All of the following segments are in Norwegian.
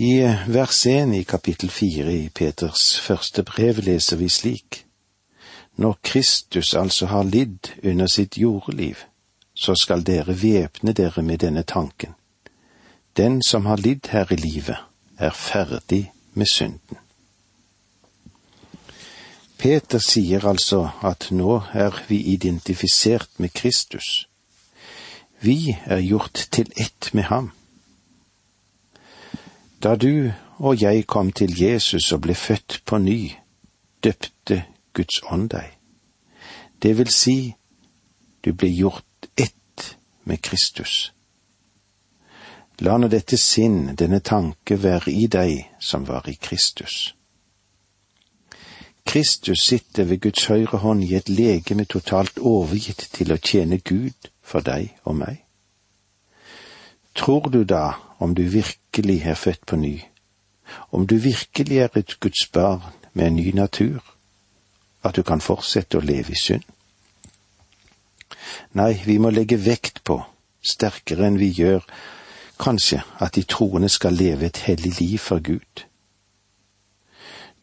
I vers 1 i kapittel 4 i Peters første brev leser vi slik. Når Kristus altså har lidd under sitt jordeliv, så skal dere væpne dere med denne tanken. Den som har lidd her i livet, er ferdig med synden. Peter sier altså at nå er vi identifisert med Kristus. Vi er gjort til ett med ham. Da du og jeg kom til Jesus og ble født på ny, døpte Guds ånd deg. Det vil si, du ble gjort ett med Kristus. La nå dette sinn, denne tanke, være i deg som var i Kristus. Kristus sitter ved Guds høyre hånd i et legeme totalt overgitt til å tjene Gud for deg og meg. Tror du da om du virkelig er født på ny, om du virkelig er et Guds barn med en ny natur, at du kan fortsette å leve i synd? Nei, vi må legge vekt på, sterkere enn vi gjør, kanskje at de troende skal leve et hellig liv for Gud.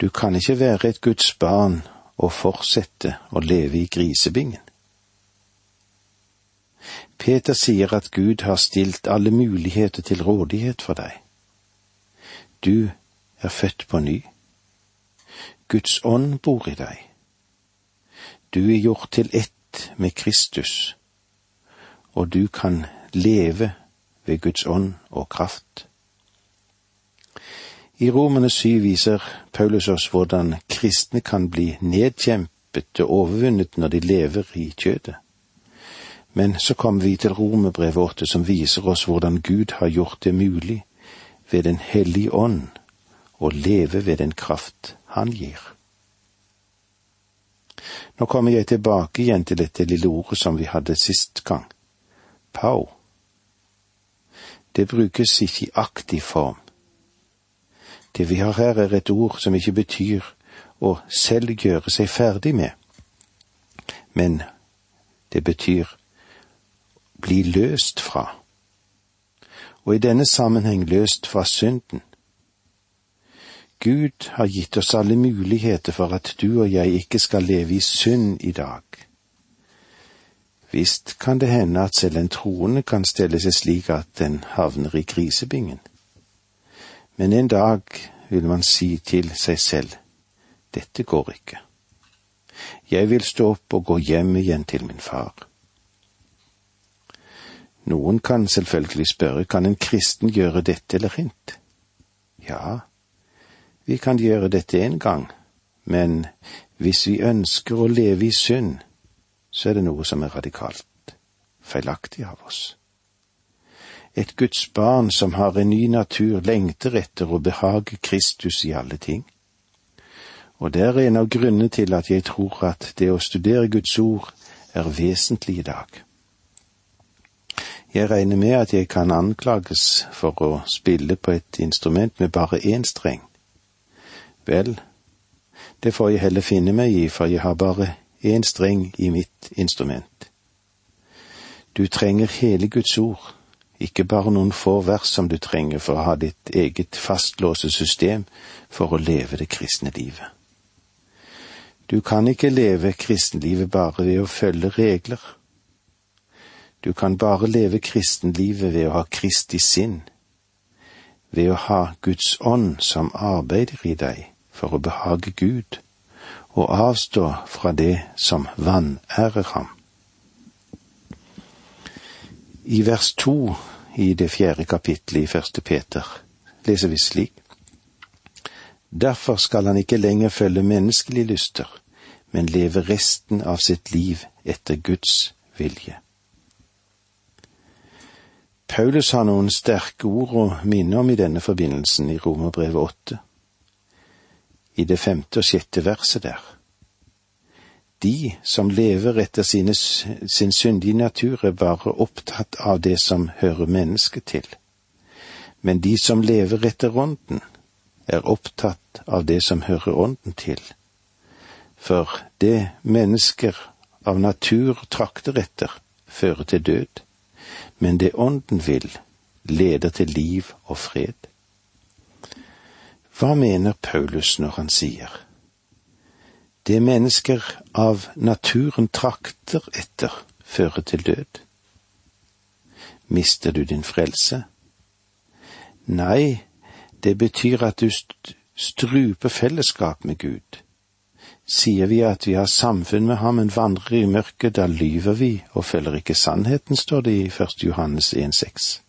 Du kan ikke være et Guds barn og fortsette å leve i grisebingen. Peter sier at Gud har stilt alle muligheter til rådighet for deg. Du er født på ny. Guds ånd bor i deg. Du er gjort til ett med Kristus, og du kan leve ved Guds ånd og kraft. I Romerne syv viser Paulus oss hvordan kristne kan bli nedkjempet og overvunnet når de lever i kjødet. Men så kommer vi til Romerbrevet åtte, som viser oss hvordan Gud har gjort det mulig ved Den hellige ånd å leve ved den kraft Han gir. Nå kommer jeg tilbake igjen til dette lille ordet som vi hadde sist gang. Pau. Det brukes ikke i aktiv form. Det vi har her er et ord som ikke betyr å selv gjøre seg ferdig med, men det betyr bli løst fra, og i denne sammenheng løst fra synden. Gud har gitt oss alle muligheter for at du og jeg ikke skal leve i synd i dag. Visst kan det hende at selv en troende kan stelle seg slik at den havner i grisebingen. Men en dag vil man si til seg selv, dette går ikke. Jeg vil stå opp og gå hjem igjen til min far. Noen kan selvfølgelig spørre, kan en kristen gjøre dette eller hint? Ja, vi kan gjøre dette en gang, men hvis vi ønsker å leve i synd, så er det noe som er radikalt feilaktig av oss. Et Guds barn som har en ny natur, lengter etter å behage Kristus i alle ting. Og det er en av grunnene til at jeg tror at det å studere Guds ord er vesentlig i dag. Jeg regner med at jeg kan anklages for å spille på et instrument med bare én streng. Vel, det får jeg heller finne meg i, for jeg har bare én streng i mitt instrument. Du trenger hele Guds ord, ikke bare noen få vers som du trenger for å ha ditt eget fastlåse system for å leve det kristne livet. Du kan ikke leve kristenlivet bare ved å følge regler du kan bare leve kristenlivet ved å ha Kristi sinn, ved å ha Guds ånd som arbeider i deg for å behage Gud, og avstå fra det som vanærer ham. I vers to i det fjerde kapittelet i første Peter leser vi slik. Derfor skal han ikke lenger følge menneskelige lyster, men leve resten av sitt liv etter Guds vilje. Paulus har noen sterke ord å minne om i denne forbindelsen i Romerbrevet åtte, i det femte og sjette verset der. De som lever etter sine, sin syndige natur, er bare opptatt av det som hører mennesket til, men de som lever etter ånden, er opptatt av det som hører ånden til, for det mennesker av natur trakter etter, fører til død men det Ånden vil, leder til liv og fred. Hva mener Paulus når han sier det mennesker av naturen trakter etter, fører til død? Mister du din frelse? Nei, det betyr at du struper fellesskap med Gud. Sier vi at vi har samfunn med ham, men vandrer i mørket, da lyver vi og følger ikke sannheten, står det i 1. Johannes 1,6.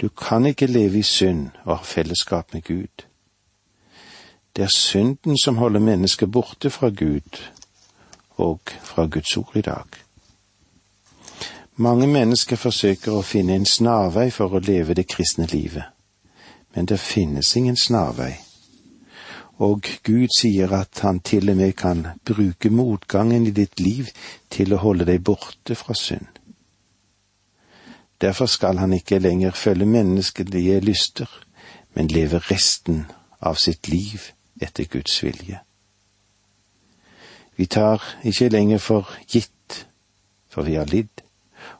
Du kan ikke leve i synd og ha fellesskap med Gud. Det er synden som holder mennesket borte fra Gud og fra Guds ord i dag. Mange mennesker forsøker å finne en snarvei for å leve det kristne livet, men det finnes ingen snarvei. Og Gud sier at han til og med kan bruke motgangen i ditt liv til å holde deg borte fra synd. Derfor skal han ikke lenger følge menneskelige lyster, men leve resten av sitt liv etter Guds vilje. Vi tar ikke lenger for gitt, for vi har lidd,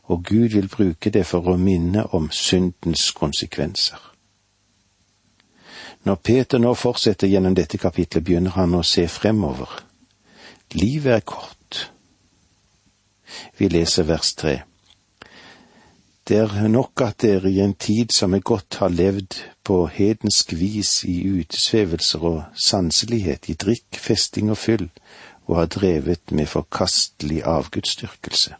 og Gud vil bruke det for å minne om syndens konsekvenser. Når Peter nå fortsetter gjennom dette kapitlet, begynner han å se fremover. Livet er kort. Vi leser vers tre. Det er nok at dere i en tid som er godt har levd på hedensk vis i utesvevelser og sanselighet, i drikk, festing og fyll, og har drevet med forkastelig avgudsdyrkelse.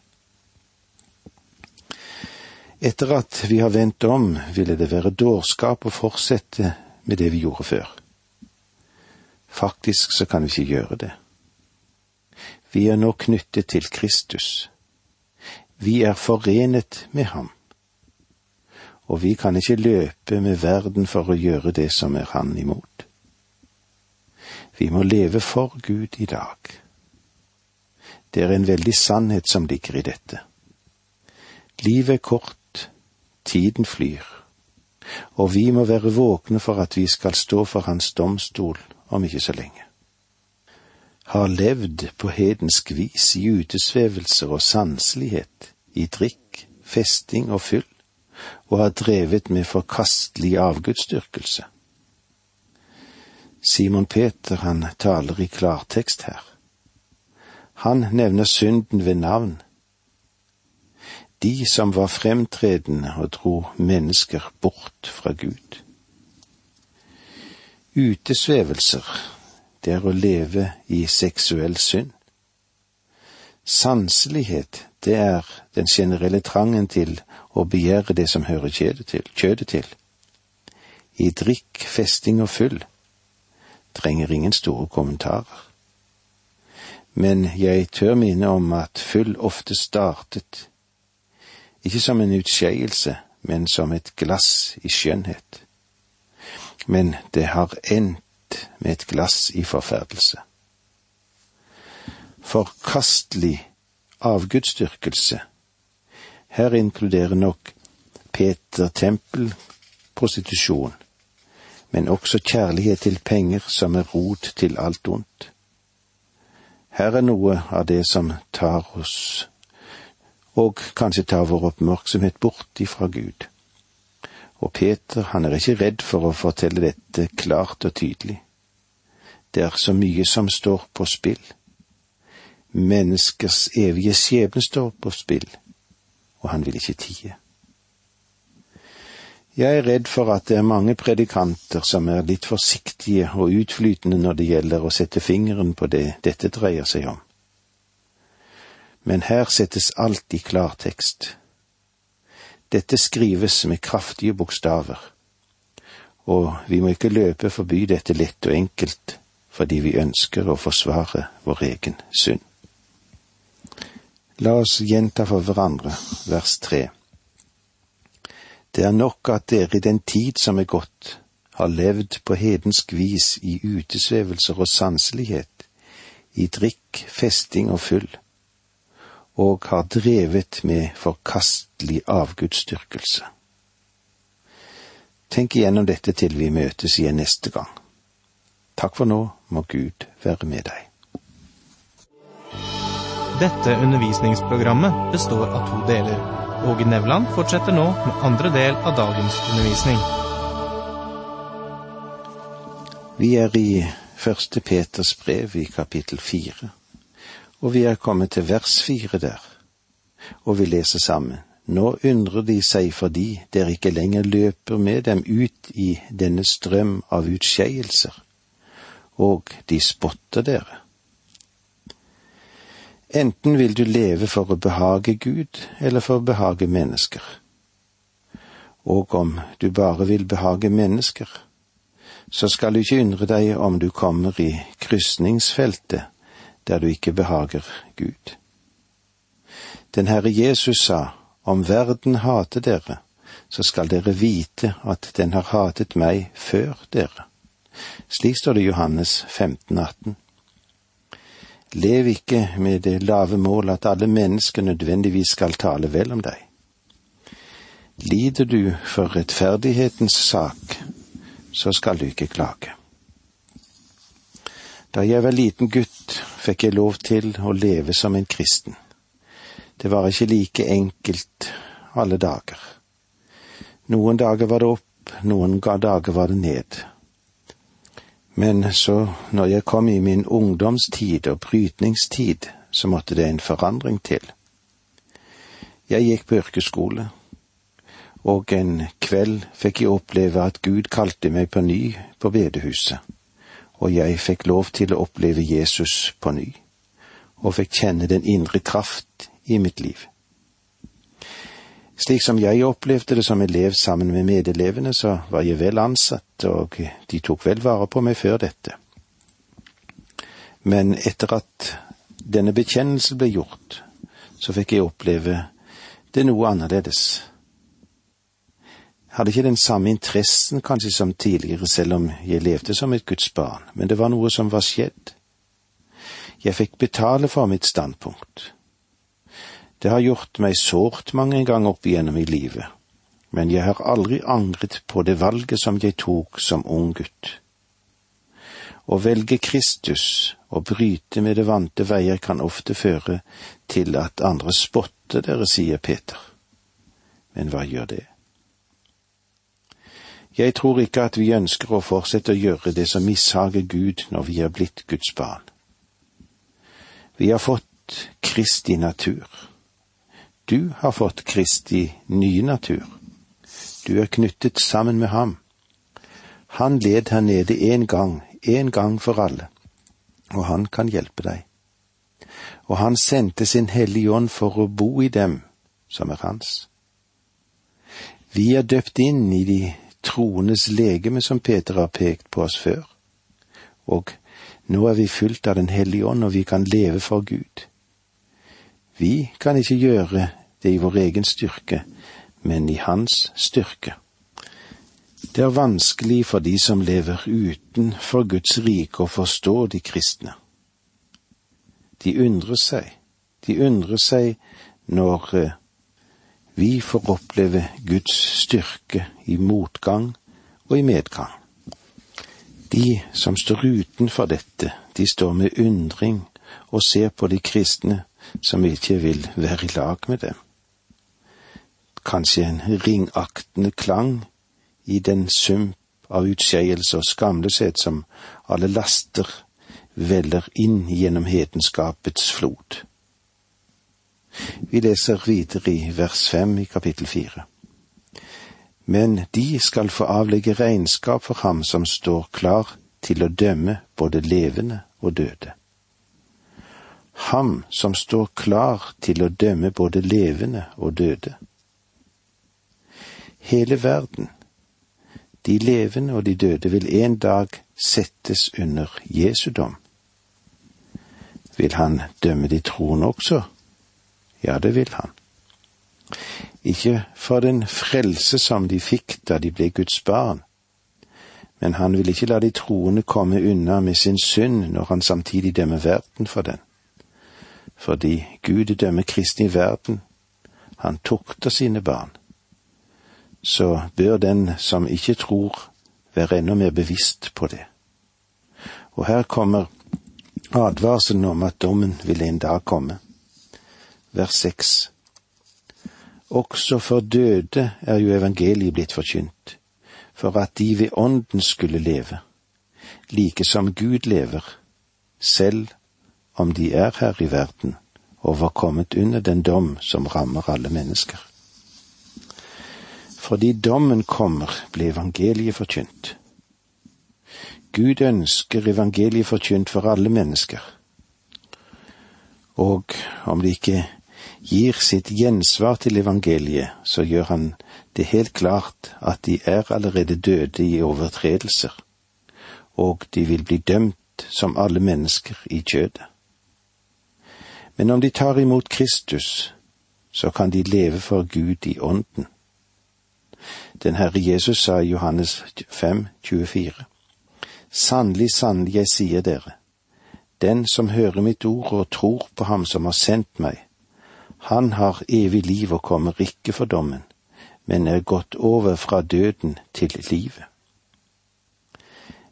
Etter at vi har vendt om, ville det være dårskap å fortsette med det vi gjorde før. Faktisk så kan vi ikke gjøre det. Vi er nå knyttet til Kristus. Vi er forenet med ham og vi kan ikke løpe med verden for å gjøre det som er Han imot. Vi må leve for Gud i dag. Det er en veldig sannhet som ligger i dette. Livet er kort, tiden flyr, og vi må være våkne for at vi skal stå for Hans domstol om ikke så lenge. Har levd på hedensk vis i utesvevelser og sanselighet, i drikk, festing og fyll, og har drevet med forkastelig avgudsdyrkelse. Simon Peter, han taler i klartekst her. Han nevner synden ved navn. De som var fremtredende og dro mennesker bort fra Gud. Utesvevelser, det er å leve i seksuell synd. Sanselighet, det er den generelle trangen til å begjære det som hører kjødet til. Kjødet til. I drikk, festing og fyll trenger ingen store kommentarer. Men jeg tør minne om at fyll ofte startet ikke som en utskeielse, men som et glass i skjønnhet. Men det har endt med et glass i forferdelse. Forkastelig avgudsdyrkelse her inkluderer nok Peter tempel prostitusjon, men også kjærlighet til penger som er rot til alt ondt. Her er noe av det som tar oss, og kanskje tar vår oppmerksomhet bort ifra Gud. Og Peter, han er ikke redd for å fortelle dette klart og tydelig. Det er så mye som står på spill. Menneskers evige skjebne står på spill og han vil ikke tie. Jeg er redd for at det er mange predikanter som er litt forsiktige og utflytende når det gjelder å sette fingeren på det dette dreier seg om. Men her settes alt i klartekst. Dette skrives med kraftige bokstaver, og vi må ikke løpe forbi dette lett og enkelt fordi vi ønsker å forsvare vår egen synd. La oss gjenta for hverandre vers tre. Det er nok at dere i den tid som er gått, har levd på hedensk vis i utesvevelser og sanselighet, i drikk, festing og fyll, og har drevet med forkastelig avgudsdyrkelse. Tenk igjennom dette til vi møtes igjen neste gang. Takk for nå, må Gud være med deg. Dette undervisningsprogrammet består av to deler. Åge Nevland fortsetter nå med andre del av dagens undervisning. Vi er i første Peters brev i kapittel fire, og vi er kommet til vers fire der, og vi leser sammen. Nå undrer de seg fordi dere ikke lenger løper med dem ut i denne strøm av utskeielser, og de spotter dere. Enten vil du leve for å behage Gud eller for å behage mennesker. Og om du bare vil behage mennesker, så skal du ikke undre deg om du kommer i krysningsfeltet der du ikke behager Gud. Den Herre Jesus sa, om verden hater dere, så skal dere vite at den har hatet meg før dere. Slik står det i Johannes 15, 18. Lev ikke med det lave mål at alle mennesker nødvendigvis skal tale vel om deg. Lider du for rettferdighetens sak, så skal du ikke klage. Da jeg var liten gutt, fikk jeg lov til å leve som en kristen. Det var ikke like enkelt alle dager. Noen dager var det opp, noen dager var det ned. Men så, når jeg kom i min ungdomstid og brytningstid, så måtte det en forandring til. Jeg gikk på yrkesskole, og en kveld fikk jeg oppleve at Gud kalte meg på ny på bedehuset, og jeg fikk lov til å oppleve Jesus på ny, og fikk kjenne den indre kraft i mitt liv. Slik som jeg opplevde det som elev sammen med medelevene, så var jeg vel ansatt, og de tok vel vare på meg før dette. Men etter at denne bekjennelsen ble gjort, så fikk jeg oppleve det noe annerledes. Hadde ikke den samme interessen kanskje som tidligere, selv om jeg levde som et Guds barn, men det var noe som var skjedd. Jeg fikk betale for mitt standpunkt. Det har gjort meg sårt mange ganger opp igjennom i livet, men jeg har aldri angret på det valget som jeg tok som ung gutt. Å velge Kristus og bryte med det vante veier kan ofte føre til at andre spotter dere, sier Peter. Men hva gjør det? Jeg tror ikke at vi ønsker å fortsette å gjøre det som mishager Gud når vi er blitt Guds barn. Vi har fått Kristi natur. Du har fått Kristi nye natur. Du er knyttet sammen med ham. Han led her nede en gang, en gang for alle, og han kan hjelpe deg. Og han sendte sin Hellige Ånd for å bo i dem som er hans. Vi er døpt inn i de troendes legeme, som Peter har pekt på oss før, og nå er vi fylt av Den hellige ånd, og vi kan leve for Gud. Vi kan ikke gjøre det i vår egen styrke, men i Hans styrke. Det er vanskelig for de som lever utenfor Guds rike å forstå de kristne. De undrer seg, de undrer seg når eh, vi får oppleve Guds styrke i motgang og i medgang. De som står utenfor dette, de står med undring og ser på de kristne som ikke vil være i lag med dem. Kanskje en ringaktende klang i den sump av utskeielse og skamløshet som alle laster veller inn gjennom hedenskapets flod. Vi leser videre i vers fem i kapittel fire. Men de skal få avlegge regnskap for ham som står klar til å dømme både levende og døde ham som står klar til å dømme både levende og døde. Hele verden, de levende og de døde, vil en dag settes under Jesu dom. Vil han dømme de troende også? Ja, det vil han. Ikke for den frelse som de fikk da de ble Guds barn, men han vil ikke la de troende komme unna med sin synd når han samtidig dømmer verden for den fordi Gud dømmer kristne i verden, han tukter sine barn, så bør den som ikke tror, være enda mer bevisst på det. Og her kommer advarselen om at dommen vil en dag komme. Vers seks. Også for døde er jo evangeliet blitt forkynt, for at de ved ånden skulle leve. like som Gud lever, selv om de er her i verden og var kommet under den dom som rammer alle mennesker. Fordi dommen kommer, ble evangeliet forkynt. Gud ønsker evangeliet forkynt for alle mennesker. Og om de ikke gir sitt gjensvar til evangeliet, så gjør han det helt klart at de er allerede døde i overtredelser, og de vil bli dømt som alle mennesker i kjødet. Men om de tar imot Kristus, så kan de leve for Gud i ånden. Den Herre Jesus sa i Johannes 5, 24. Sannelig, sannelig, jeg sier dere, den som hører mitt ord og tror på ham som har sendt meg, han har evig liv og kommer ikke for dommen, men er gått over fra døden til livet.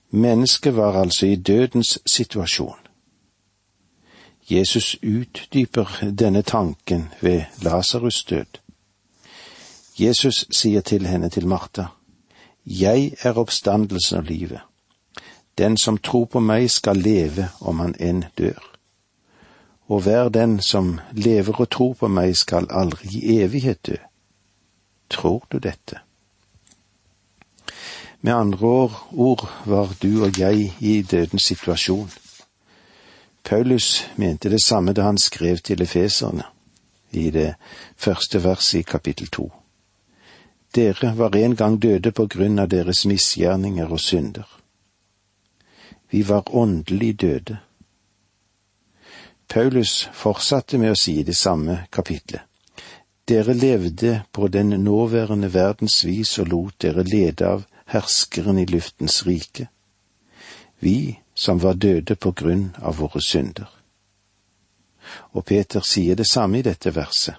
Mennesket var altså i dødens situasjon. Jesus utdyper denne tanken ved Lasarus' død. Jesus sier til henne, til Martha, Jeg er oppstandelsen og livet. Den som tror på meg skal leve om han enn dør. Og hver den som lever og tror på meg skal aldri i evighet dø. Tror du dette? Med andre ord var du og jeg i dødens situasjon. Paulus mente det samme da han skrev til efeserne, i det første verset i kapittel to. Dere var en gang døde på grunn av deres misgjerninger og synder. Vi var åndelig døde. Paulus fortsatte med å si i det samme kapitlet. Dere levde på den nåværende verdens vis og lot dere lede av herskeren i luftens rike. Vi som var døde på grunn av våre synder. Og Peter sier det samme i dette verset.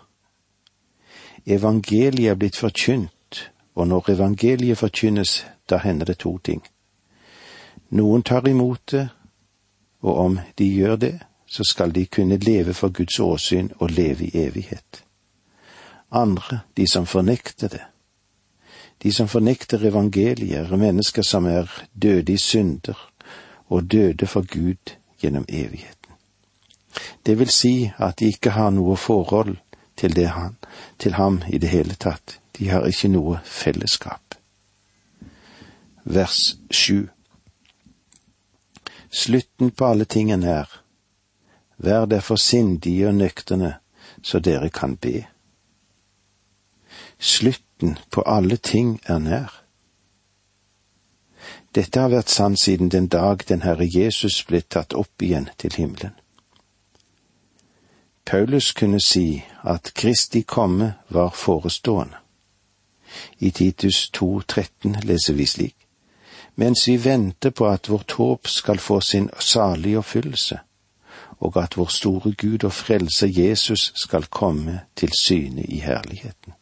Evangeliet er blitt forkynt, og når evangeliet forkynnes, da hender det to ting. Noen tar imot det, og om de gjør det, så skal de kunne leve for Guds åsyn og leve i evighet. Andre, de som fornekter det. De som fornekter evangeliet, er mennesker som er døde i synder og døde for Gud gjennom evigheten. Det vil si at de ikke har noe forhold til, han, til ham i det hele tatt. De har ikke noe fellesskap. Vers sju. Slutten på alle tingene er. Vær derfor sindige og nøkterne, så dere kan be. Slutten på alle ting er nær. Dette har vært sant siden den dag den Herre Jesus ble tatt opp igjen til himmelen. Paulus kunne si at Kristi komme var forestående. I Titus 2,13 leser vi slik. Mens vi venter på at vårt håp skal få sin salige oppfyllelse, og at vår store Gud og Frelse Jesus skal komme til syne i herligheten.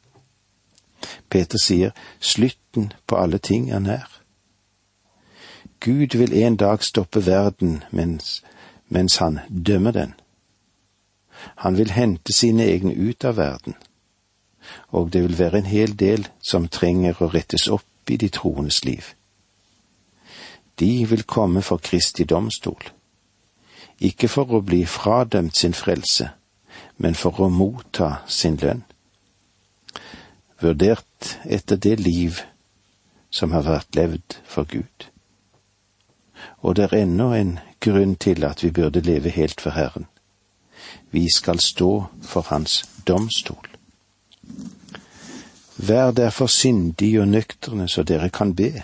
Peter sier slutten på alle ting er nær. Gud vil en dag stoppe verden mens, mens han dømmer den. Han vil hente sine egne ut av verden, og det vil være en hel del som trenger å rettes opp i de troendes liv. De vil komme for Kristi domstol, ikke for å bli fradømt sin frelse, men for å motta sin lønn. Vurdert etter det liv som har vært levd for Gud og det er ennå en grunn til at vi burde leve helt for Herren. Vi skal stå for Hans domstol. Vær derfor sindige og nøkterne så dere kan be.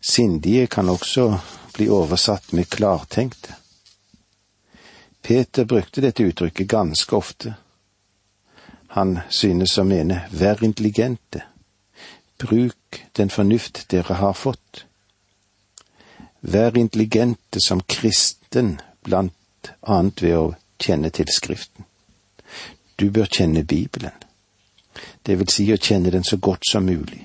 Sindige kan også bli oversatt med klartenkte. Peter brukte dette uttrykket ganske ofte. Han synes å mene vær intelligente, bruk den fornuft dere har fått. Vær intelligente som kristen, blant annet ved å kjenne til Skriften. Du bør kjenne Bibelen, det vil si å kjenne den så godt som mulig.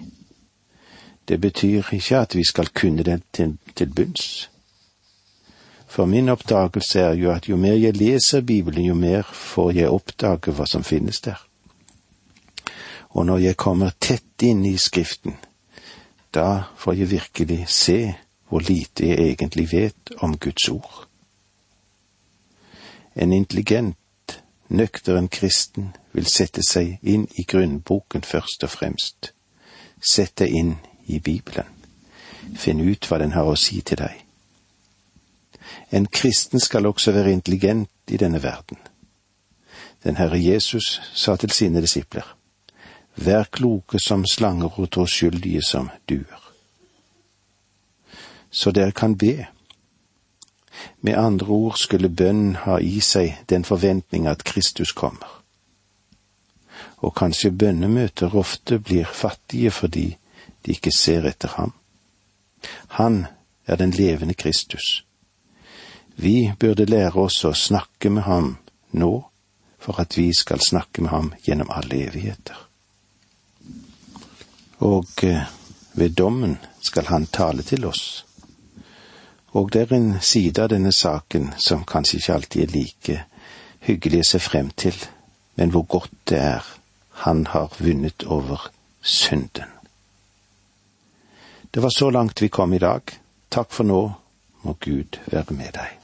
Det betyr ikke at vi skal kunne den til, til bunns. For min oppdagelse er jo at jo mer jeg leser Bibelen, jo mer får jeg oppdage hva som finnes der. Og når jeg kommer tett inn i Skriften, da får jeg virkelig se hvor lite jeg egentlig vet om Guds ord. En intelligent, nøktern kristen vil sette seg inn i grunnboken først og fremst. sette inn i Bibelen. Finn ut hva den har å si til deg. En kristen skal også være intelligent i denne verden. Den Herre Jesus sa til sine disipler, Vær kloke som slanger og troskyldige som duer. Så dere kan be. Med andre ord skulle bønnen ha i seg den forventning at Kristus kommer. Og kanskje bønnemøter ofte blir fattige fordi de ikke ser etter ham. Han er den levende Kristus. Vi burde lære oss å snakke med ham nå, for at vi skal snakke med ham gjennom alle evigheter. Og eh, ved dommen skal han tale til oss. Og det er en side av denne saken som kanskje ikke alltid er like hyggelig å se frem til, men hvor godt det er han har vunnet over synden. Det var så langt vi kom i dag. Takk for nå, må Gud være med deg.